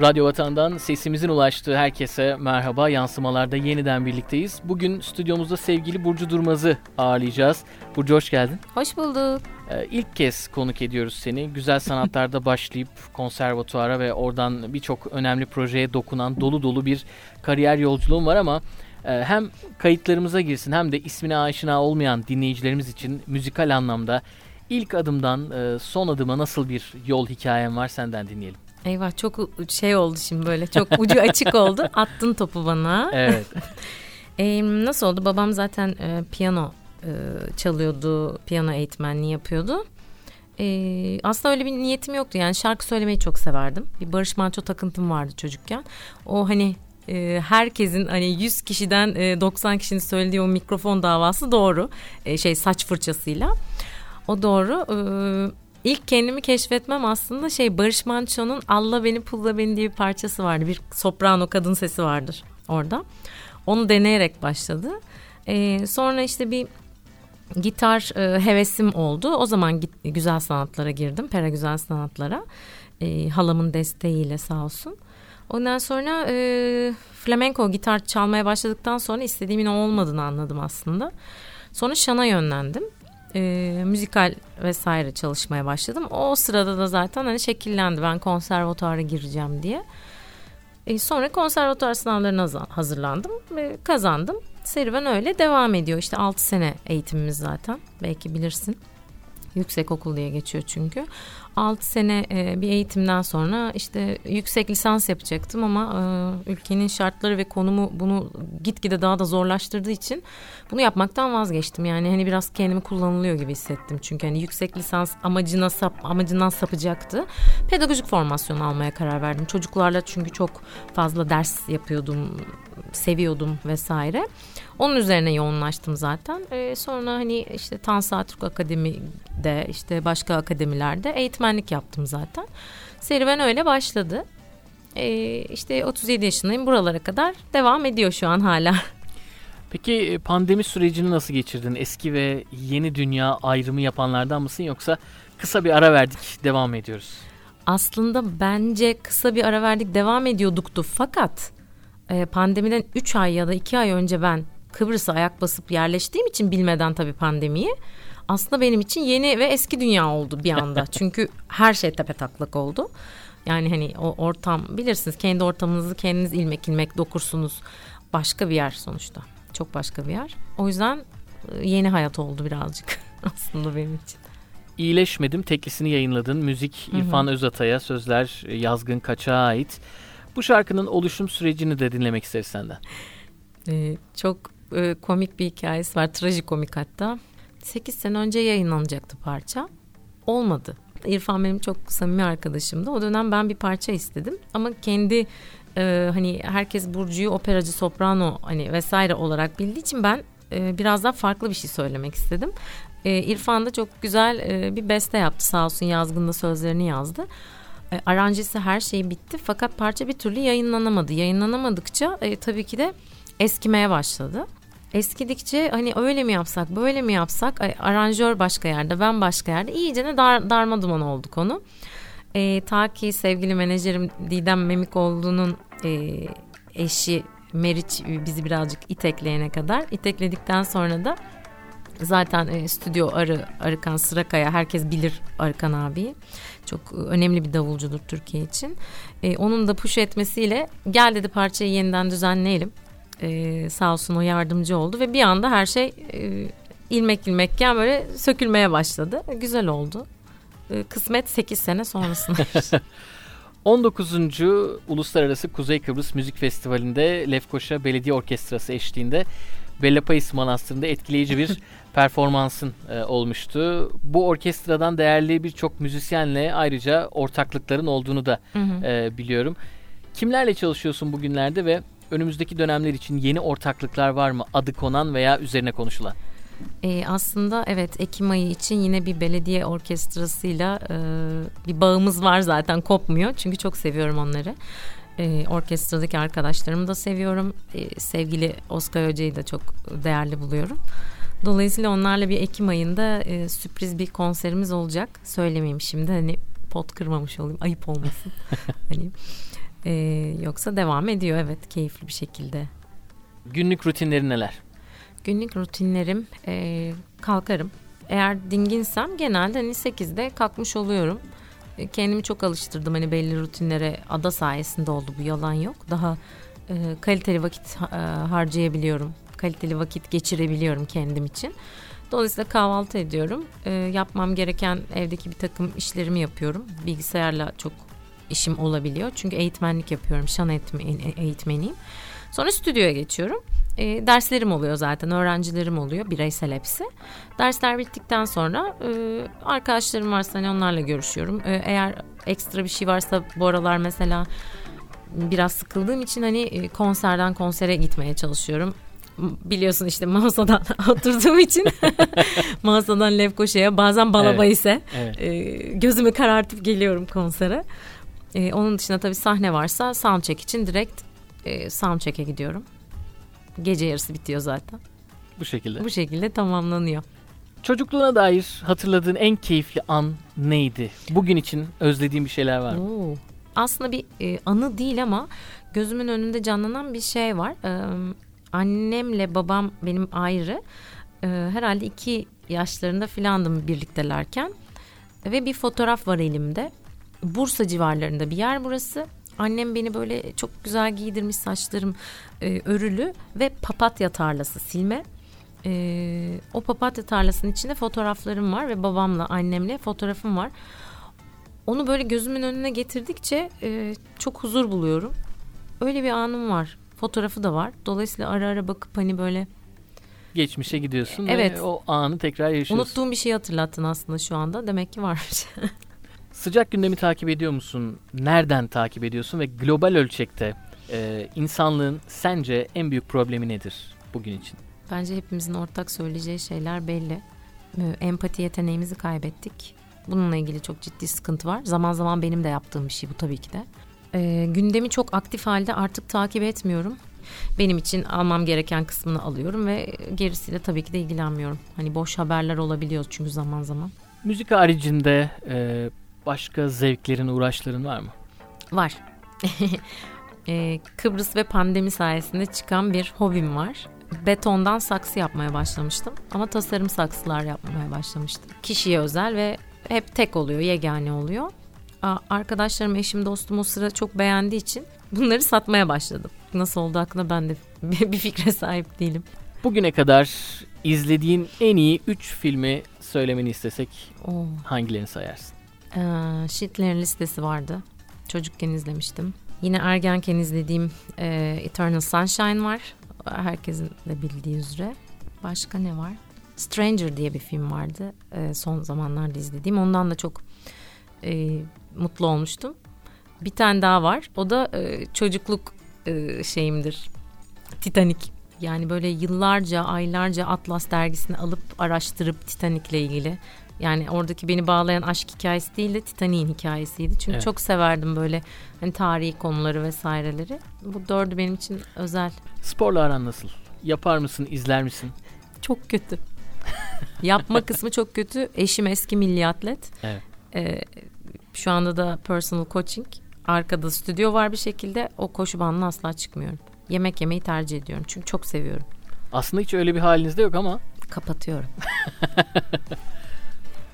Radyo Vatan'dan sesimizin ulaştığı herkese merhaba. Yansımalarda yeniden birlikteyiz. Bugün stüdyomuzda sevgili Burcu Durmaz'ı ağırlayacağız. Burcu hoş geldin. Hoş bulduk. Ee, ilk kez konuk ediyoruz seni. Güzel sanatlarda başlayıp konservatuara ve oradan birçok önemli projeye dokunan dolu dolu bir kariyer yolculuğun var ama e, hem kayıtlarımıza girsin hem de ismine aşina olmayan dinleyicilerimiz için müzikal anlamda ilk adımdan e, son adıma nasıl bir yol hikayen var senden dinleyelim. Eyvah çok şey oldu şimdi böyle çok ucu açık oldu. Attın topu bana. Evet. e, nasıl oldu? Babam zaten e, piyano e, çalıyordu. Piyano eğitmenliği yapıyordu. E, aslında öyle bir niyetim yoktu. Yani şarkı söylemeyi çok severdim. Bir Barış Manço takıntım vardı çocukken. O hani e, herkesin hani 100 kişiden e, 90 kişinin söylediği o mikrofon davası doğru. E, şey saç fırçasıyla. O doğru. E, İlk kendimi keşfetmem aslında şey Barış Manço'nun Allah Beni Pulla Beni diye bir parçası vardı. Bir soprano kadın sesi vardır orada. Onu deneyerek başladı. Ee, sonra işte bir gitar e, hevesim oldu. O zaman git, güzel sanatlara girdim. Pera güzel sanatlara. E, halamın desteğiyle sağ olsun. Ondan sonra e, flamenco gitar çalmaya başladıktan sonra istediğimin olmadığını anladım aslında. Sonra şana yönlendim e, müzikal vesaire çalışmaya başladım. O sırada da zaten hani şekillendi ben konservatuara gireceğim diye. E, sonra konservatuar sınavlarına hazırlandım ve kazandım. Serüven öyle devam ediyor. İşte 6 sene eğitimimiz zaten. Belki bilirsin. Yüksek okul diye geçiyor çünkü. 6 sene e, bir eğitimden sonra işte yüksek lisans yapacaktım ama e, ülkenin şartları ve konumu bunu gitgide daha da zorlaştırdığı için bunu yapmaktan vazgeçtim. Yani hani biraz kendimi kullanılıyor gibi hissettim. Çünkü hani yüksek lisans amacına sap amacından sapacaktı. Pedagojik formasyon almaya karar verdim. Çocuklarla çünkü çok fazla ders yapıyordum, seviyordum vesaire. Onun üzerine yoğunlaştım zaten. Ee, sonra hani işte Tansa Türk Akademi'de işte başka akademilerde eğitmenlik yaptım zaten. Serüven öyle başladı. Ee, işte 37 yaşındayım buralara kadar devam ediyor şu an hala. Peki e, pandemi sürecini nasıl geçirdin? Eski ve yeni dünya ayrımı yapanlardan mısın yoksa kısa bir ara verdik devam ediyoruz? Aslında bence kısa bir ara verdik devam ediyorduktu fakat e, pandemiden 3 ay ya da 2 ay önce ben Kıbrıs'a ayak basıp yerleştiğim için bilmeden tabii pandemiyi aslında benim için yeni ve eski dünya oldu bir anda. Çünkü her şey tepe taklak oldu. Yani hani o ortam bilirsiniz kendi ortamınızı kendiniz ilmek ilmek dokursunuz. Başka bir yer sonuçta. Çok başka bir yer. O yüzden e, yeni hayat oldu birazcık aslında benim için. İyileşmedim teklisini yayınladın. Müzik İrfan Özatay'a, sözler Yazgın Kaç'a ait. Bu şarkının oluşum sürecini de dinlemek isteriz senden. Ee, çok e, komik bir hikayesi var. Trajikomik hatta. 8 sene önce yayınlanacaktı parça. Olmadı. İrfan benim çok samimi arkadaşımdı. O dönem ben bir parça istedim. Ama kendi e, hani herkes Burcu'yu operacı, soprano hani vesaire olarak bildiği için ben e, biraz daha farklı bir şey söylemek istedim. E, İrfan da çok güzel e, bir beste yaptı sağ olsun yazgında sözlerini yazdı. E, aranjesi her şey bitti fakat parça bir türlü yayınlanamadı. Yayınlanamadıkça e, tabii ki de eskimeye başladı. Eskidikçe hani öyle mi yapsak böyle mi yapsak? Aranjör başka yerde ben başka yerde. İyice ne dar, darma duman oldu konu. E, ta ki sevgili menajerim Didem Memikoğlu'nun e, eşi Meriç bizi birazcık itekleyene kadar. İtekledikten sonra da zaten e, stüdyo Arı Arıkan Sırakaya herkes bilir Arıkan abi çok önemli bir davulcudur Türkiye için. E, onun da push etmesiyle gel dedi parçayı yeniden düzenleyelim e, sağ olsun o yardımcı oldu ve bir anda her şey e, ilmek ilmekken böyle sökülmeye başladı. Güzel oldu. E, kısmet 8 sene sonrasında. 19. Uluslararası Kuzey Kıbrıs Müzik Festivali'nde Lefkoşa Belediye Orkestrası eşliğinde Bellapais Manastırı'nda etkileyici bir performansın e, olmuştu. Bu orkestradan değerli birçok müzisyenle ayrıca ortaklıkların olduğunu da hı hı. E, biliyorum. Kimlerle çalışıyorsun bugünlerde ve önümüzdeki dönemler için yeni ortaklıklar var mı? Adı konan veya üzerine konuşulan? Ee, aslında evet Ekim ayı için yine bir belediye orkestrasıyla e, bir bağımız var zaten kopmuyor. Çünkü çok seviyorum onları. E, orkestradaki arkadaşlarımı da seviyorum. E, sevgili Oscar Hoca'yı da çok değerli buluyorum. Dolayısıyla onlarla bir Ekim ayında e, sürpriz bir konserimiz olacak. Söylemeyeyim şimdi hani pot kırmamış olayım ayıp olmasın. hani Ee, yoksa devam ediyor evet keyifli bir şekilde. Günlük rutinleri neler? Günlük rutinlerim e, kalkarım. Eğer dinginsem genelde hani 8'de kalkmış oluyorum. E, kendimi çok alıştırdım hani belli rutinlere ada sayesinde oldu bu yalan yok. Daha e, kaliteli vakit e, harcayabiliyorum. Kaliteli vakit geçirebiliyorum kendim için. Dolayısıyla kahvaltı ediyorum. E, yapmam gereken evdeki bir takım işlerimi yapıyorum. Bilgisayarla çok işim olabiliyor. Çünkü eğitmenlik yapıyorum. Şan eğitmeniyim. Sonra stüdyoya geçiyorum. E, derslerim oluyor zaten, öğrencilerim oluyor, bireysel hepsi. Dersler bittikten sonra e, arkadaşlarım varsa hani onlarla görüşüyorum. E, eğer ekstra bir şey varsa bu aralar mesela biraz sıkıldığım için hani e, konserden konsere gitmeye çalışıyorum biliyorsun işte mağazadan oturduğum için mağazadan Lefkoşa'ya bazen Balaba evet, ise evet. E, gözümü karartıp geliyorum konsere. E, onun dışında tabii sahne varsa soundcheck için direkt e, soundcheck'e gidiyorum. Gece yarısı bitiyor zaten. Bu şekilde. Bu şekilde tamamlanıyor. Çocukluğuna dair hatırladığın en keyifli an neydi? Bugün için özlediğin bir şeyler var mı? Oo. Aslında bir e, anı değil ama gözümün önünde canlanan bir şey var. Ee, annemle babam benim ayrı. Ee, herhalde iki yaşlarında filandım birliktelerken. Ve bir fotoğraf var elimde. Bursa civarlarında bir yer burası. Annem beni böyle çok güzel giydirmiş saçlarım e, örülü ve papatya tarlası silme. E, o papatya tarlasının içinde fotoğraflarım var ve babamla annemle fotoğrafım var. Onu böyle gözümün önüne getirdikçe e, çok huzur buluyorum. Öyle bir anım var. Fotoğrafı da var. Dolayısıyla ara ara bakıp hani böyle geçmişe gidiyorsun evet. ve o anı tekrar yaşıyorsun. Unuttuğum bir şey hatırlattın aslında şu anda. Demek ki varmış. Sıcak gündemi takip ediyor musun? Nereden takip ediyorsun ve global ölçekte e, insanlığın sence en büyük problemi nedir bugün için? Bence hepimizin ortak söyleyeceği şeyler belli. Empati yeteneğimizi kaybettik. Bununla ilgili çok ciddi sıkıntı var. Zaman zaman benim de yaptığım bir şey bu tabii ki de. E, gündemi çok aktif halde artık takip etmiyorum. Benim için almam gereken kısmını alıyorum ve gerisiyle tabii ki de ilgilenmiyorum. Hani boş haberler olabiliyor çünkü zaman zaman. Müzik haricinde e, başka zevklerin, uğraşların var mı? Var. e, Kıbrıs ve pandemi sayesinde çıkan bir hobim var. Betondan saksı yapmaya başlamıştım ama tasarım saksılar yapmaya başlamıştım. Kişiye özel ve hep tek oluyor, yegane oluyor. Arkadaşlarım, eşim, dostum o sıra çok beğendiği için bunları satmaya başladım. Nasıl oldu hakkında ben de bir fikre sahip değilim. Bugüne kadar izlediğin en iyi 3 filmi söylemeni istesek Oo. hangilerini sayarsın? Ee, Schindler'in listesi vardı. Çocukken izlemiştim. Yine ergenken izlediğim e, Eternal Sunshine var. Herkesin de bildiği üzere. Başka ne var? Stranger diye bir film vardı. E, son zamanlarda izlediğim. Ondan da çok e, mutlu olmuştum. Bir tane daha var. O da e, çocukluk e, şeyimdir. Titanic. Yani böyle yıllarca, aylarca Atlas dergisini alıp araştırıp Titanic'le ilgili yani oradaki beni bağlayan aşk hikayesi değil de Titanic'in hikayesiydi. Çünkü evet. çok severdim böyle hani tarihi konuları vesaireleri. Bu dördü benim için özel. Sporla aran nasıl? Yapar mısın, izler misin? Çok kötü. Yapma kısmı çok kötü. Eşim eski milli atlet. Evet. Ee, şu anda da personal coaching. Arkada stüdyo var bir şekilde. O koşu bandına asla çıkmıyorum. Yemek yemeyi tercih ediyorum. Çünkü çok seviyorum. Aslında hiç öyle bir halinizde yok ama. Kapatıyorum.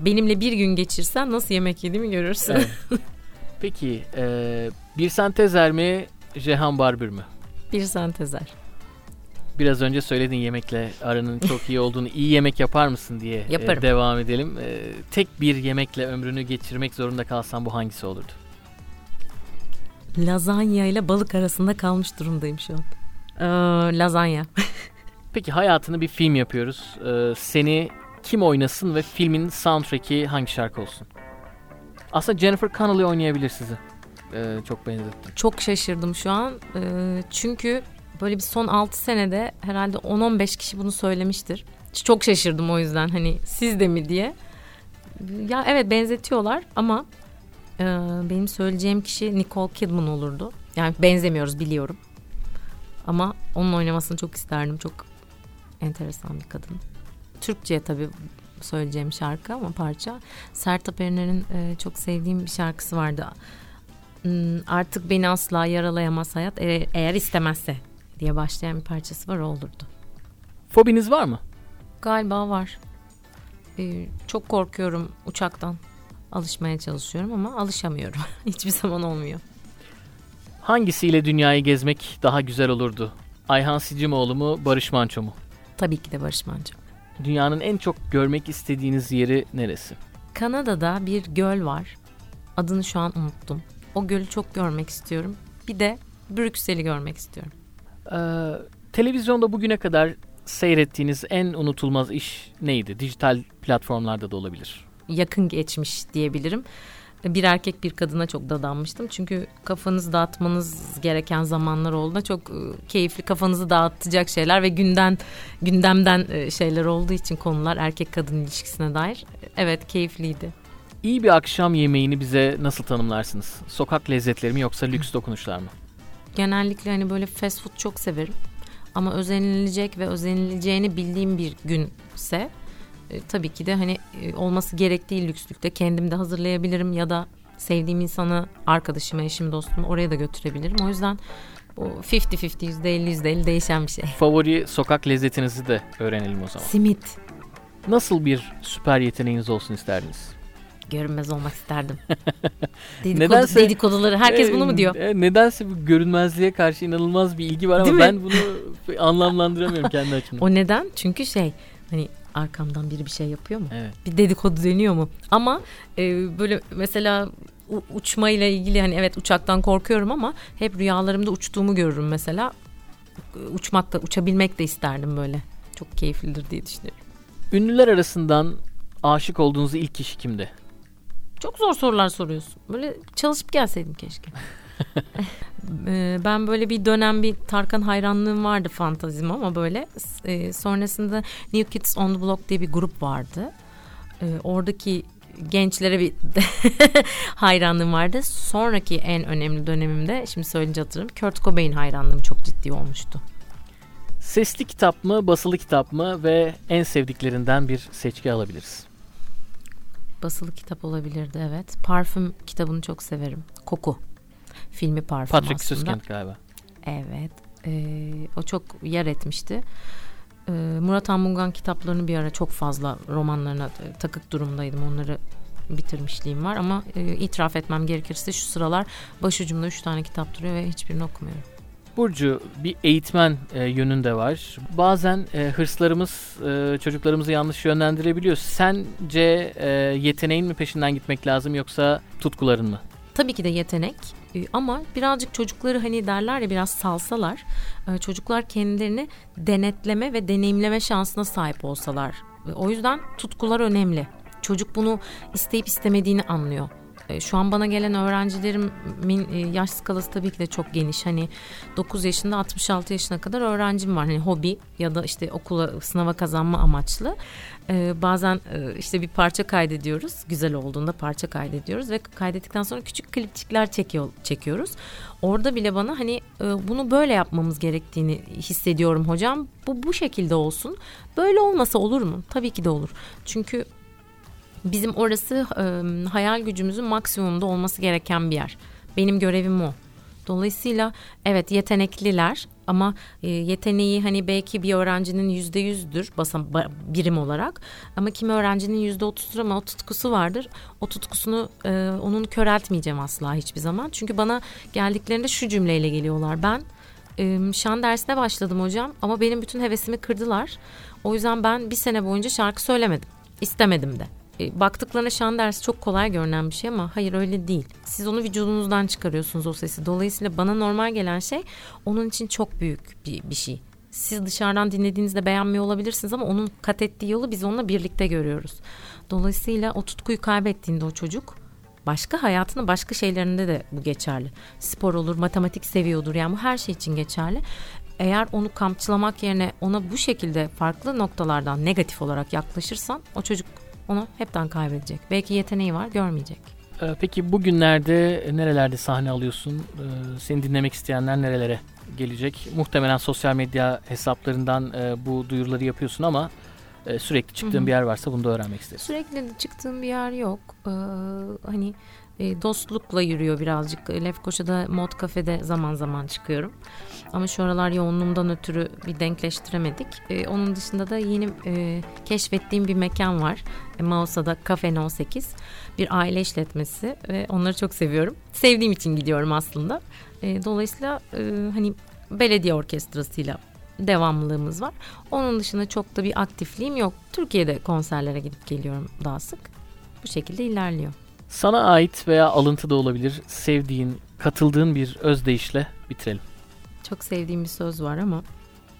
benimle bir gün geçirsen nasıl yemek yediğimi görürsün. Evet. Peki e, bir sentezer mi Jehan Barbür mü? Bir sentezer. Biraz önce söyledin yemekle aranın çok iyi olduğunu, iyi yemek yapar mısın diye e, Yaparım. E, devam edelim. E, tek bir yemekle ömrünü geçirmek zorunda kalsan bu hangisi olurdu? Lazanya ile balık arasında kalmış durumdayım şu an. Ee, lazanya. Peki hayatını bir film yapıyoruz. Ee, seni kim oynasın ve filmin soundtrack'i hangi şarkı olsun? Aslında Jennifer Connelly oynayabilir sizi. Ee, çok benzettim. Çok şaşırdım şu an. Ee, çünkü böyle bir son 6 senede herhalde 10-15 kişi bunu söylemiştir. Çok şaşırdım o yüzden hani siz de mi diye. Ya evet benzetiyorlar ama e, benim söyleyeceğim kişi Nicole Kidman olurdu. Yani benzemiyoruz biliyorum. Ama onun oynamasını çok isterdim. Çok enteresan bir kadın. Türkçe tabii söyleyeceğim şarkı ama parça. Sertab Erener'in e, çok sevdiğim bir şarkısı vardı. Hmm, artık beni asla yaralayamaz hayat eğer, eğer istemezse diye başlayan bir parçası var olurdu. Fobiniz var mı? Galiba var. Ee, çok korkuyorum uçaktan. Alışmaya çalışıyorum ama alışamıyorum. Hiçbir zaman olmuyor. Hangisiyle dünyayı gezmek daha güzel olurdu? Ayhan Sicimoğlu mu, Barış Manço mu? Tabii ki de Barış Manço. Dünyanın en çok görmek istediğiniz yeri neresi? Kanada'da bir göl var. Adını şu an unuttum. O gölü çok görmek istiyorum. Bir de Brüksel'i görmek istiyorum. Ee, televizyonda bugüne kadar seyrettiğiniz en unutulmaz iş neydi? Dijital platformlarda da olabilir. Yakın geçmiş diyebilirim. Bir erkek bir kadına çok dadanmıştım. Çünkü kafanızı dağıtmanız gereken zamanlar oldu. Çok e, keyifli kafanızı dağıtacak şeyler ve günden gündemden e, şeyler olduğu için konular erkek kadın ilişkisine dair. Evet keyifliydi. İyi bir akşam yemeğini bize nasıl tanımlarsınız? Sokak lezzetleri mi yoksa lüks dokunuşlar mı? Genellikle hani böyle fast food çok severim. Ama özenilecek ve özenileceğini bildiğim bir günse e, tabii ki de hani e, olması gerektiği lükslükte kendim de hazırlayabilirim ya da sevdiğim insanı arkadaşıma, eşim, dostumu oraya da götürebilirim. O yüzden o 50-50, %50, %50 değişen bir şey. Favori sokak lezzetinizi de öğrenelim o zaman. Simit. Nasıl bir süper yeteneğiniz olsun isterdiniz? Görünmez olmak isterdim. Dedikodu, Nedense- dedikoduları herkes bunu mu diyor? E, nedense bu görünmezliğe karşı inanılmaz bir ilgi var ama Değil mi? ben bunu anlamlandıramıyorum kendi açımdan. O neden? Çünkü şey hani arkamdan biri bir şey yapıyor mu? Evet. bir dedikodu dönüyor mu? Ama e, böyle mesela u- uçmayla ilgili hani evet uçaktan korkuyorum ama hep rüyalarımda uçtuğumu görürüm mesela. Uçmak da uçabilmek de isterdim böyle. Çok keyiflidir diye düşünüyorum. Ünlüler arasından aşık olduğunuz ilk kişi kimdi? Çok zor sorular soruyorsun. Böyle çalışıp gelseydim keşke. Ben böyle bir dönem bir Tarkan hayranlığım vardı fantazim ama böyle sonrasında New Kids on the Block diye bir grup vardı. Oradaki gençlere bir hayranlığım vardı. Sonraki en önemli dönemimde şimdi söyleyince hatırlarım Kurt Cobain hayranlığım çok ciddi olmuştu. Sesli kitap mı, basılı kitap mı ve en sevdiklerinden bir seçki alabiliriz. Basılı kitap olabilirdi evet. Parfüm kitabını çok severim. Koku. Filmi parfüm Patrick aslında. Süskind galiba. Evet. Ee, o çok yer etmişti. Ee, Murat Anmungan kitaplarını bir ara çok fazla romanlarına e, takık durumdaydım. Onları bitirmişliğim var ama e, itiraf etmem gerekirse şu sıralar başucumda üç tane kitap duruyor ve hiçbirini okumuyorum. Burcu bir eğitmen e, yönünde var. Bazen e, hırslarımız e, çocuklarımızı yanlış yönlendirebiliyor. Sence e, yeteneğin mi peşinden gitmek lazım yoksa tutkuların mı? Tabii ki de yetenek e, ama birazcık çocukları hani derler ya biraz salsalar e, çocuklar kendilerini denetleme ve deneyimleme şansına sahip olsalar. O yüzden tutkular önemli. Çocuk bunu isteyip istemediğini anlıyor. E, Şu an bana gelen öğrencilerimin e, yaş skalası tabii ki de çok geniş. Hani 9 yaşında 66 yaşına kadar öğrencim var. Hani hobi ya da işte okula sınava kazanma amaçlı. Ee, bazen e, işte bir parça kaydediyoruz. Güzel olduğunda parça kaydediyoruz ve kaydettikten sonra küçük klipçikler çekiyor, çekiyoruz. Orada bile bana hani e, bunu böyle yapmamız gerektiğini hissediyorum hocam. Bu bu şekilde olsun. Böyle olmasa olur mu? Tabii ki de olur. Çünkü bizim orası e, hayal gücümüzün maksimumda olması gereken bir yer. Benim görevim o. Dolayısıyla evet yetenekliler ama e, yeteneği hani belki bir öğrencinin yüzde yüzdür basam ba- birim olarak ama kimi öğrencinin yüzde otuzdur ama o tutkusu vardır. O tutkusunu e, onun köreltmeyeceğim asla hiçbir zaman. Çünkü bana geldiklerinde şu cümleyle geliyorlar. Ben e, şan dersine başladım hocam ama benim bütün hevesimi kırdılar. O yüzden ben bir sene boyunca şarkı söylemedim. İstemedim de. E, baktıklarına şan dersi çok kolay görünen bir şey ama hayır öyle değil. Siz onu vücudunuzdan çıkarıyorsunuz o sesi. Dolayısıyla bana normal gelen şey onun için çok büyük bir, bir şey. Siz dışarıdan dinlediğinizde beğenmiyor olabilirsiniz ama onun kat ettiği yolu biz onunla birlikte görüyoruz. Dolayısıyla o tutkuyu kaybettiğinde o çocuk başka hayatının başka şeylerinde de bu geçerli. Spor olur, matematik seviyordur yani bu her şey için geçerli. Eğer onu kamçılamak yerine ona bu şekilde farklı noktalardan negatif olarak yaklaşırsan o çocuk onu hepten kaybedecek. Belki yeteneği var görmeyecek. Ee, Peki bugünlerde nerelerde sahne alıyorsun? Ee, Seni dinlemek isteyenler nerelere gelecek? Muhtemelen sosyal medya hesaplarından e, bu duyuruları yapıyorsun ama e, sürekli çıktığın Hı hı. bir yer varsa bunu da öğrenmek isteriz. Sürekli çıktığım bir yer yok. Ee, hani e, dostlukla yürüyor birazcık. Lefkoşa'da Mod Cafe'de zaman zaman çıkıyorum. Ama şu aralar yoğunluğumdan ötürü bir denkleştiremedik. E, onun dışında da yeni e, keşfettiğim bir mekan var. E, Mausa'da Cafe No 8. Bir aile işletmesi ve onları çok seviyorum. Sevdiğim için gidiyorum aslında. E, dolayısıyla e, hani belediye orkestrasıyla devamlılığımız var. Onun dışında çok da bir aktifliğim yok. Türkiye'de konserlere gidip geliyorum daha sık. Bu şekilde ilerliyor. Sana ait veya alıntı da olabilir. Sevdiğin, katıldığın bir özdeyişle bitirelim. Çok sevdiğim bir söz var ama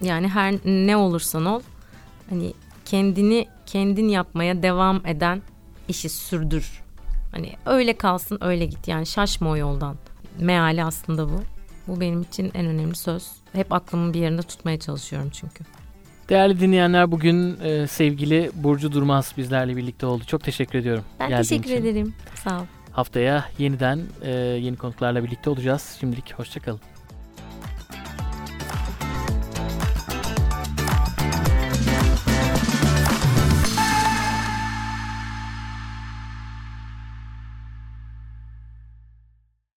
yani her ne olursan ol hani kendini kendin yapmaya devam eden işi sürdür. Hani öyle kalsın öyle git yani şaşma o yoldan. Meali aslında bu. Bu benim için en önemli söz. Hep aklımın bir yerinde tutmaya çalışıyorum çünkü. Değerli dinleyenler bugün e, sevgili Burcu Durmaz bizlerle birlikte oldu. Çok teşekkür ediyorum. Ben teşekkür için. ederim. Sağ ol. Haftaya yeniden e, yeni konuklarla birlikte olacağız. Şimdilik hoşçakalın.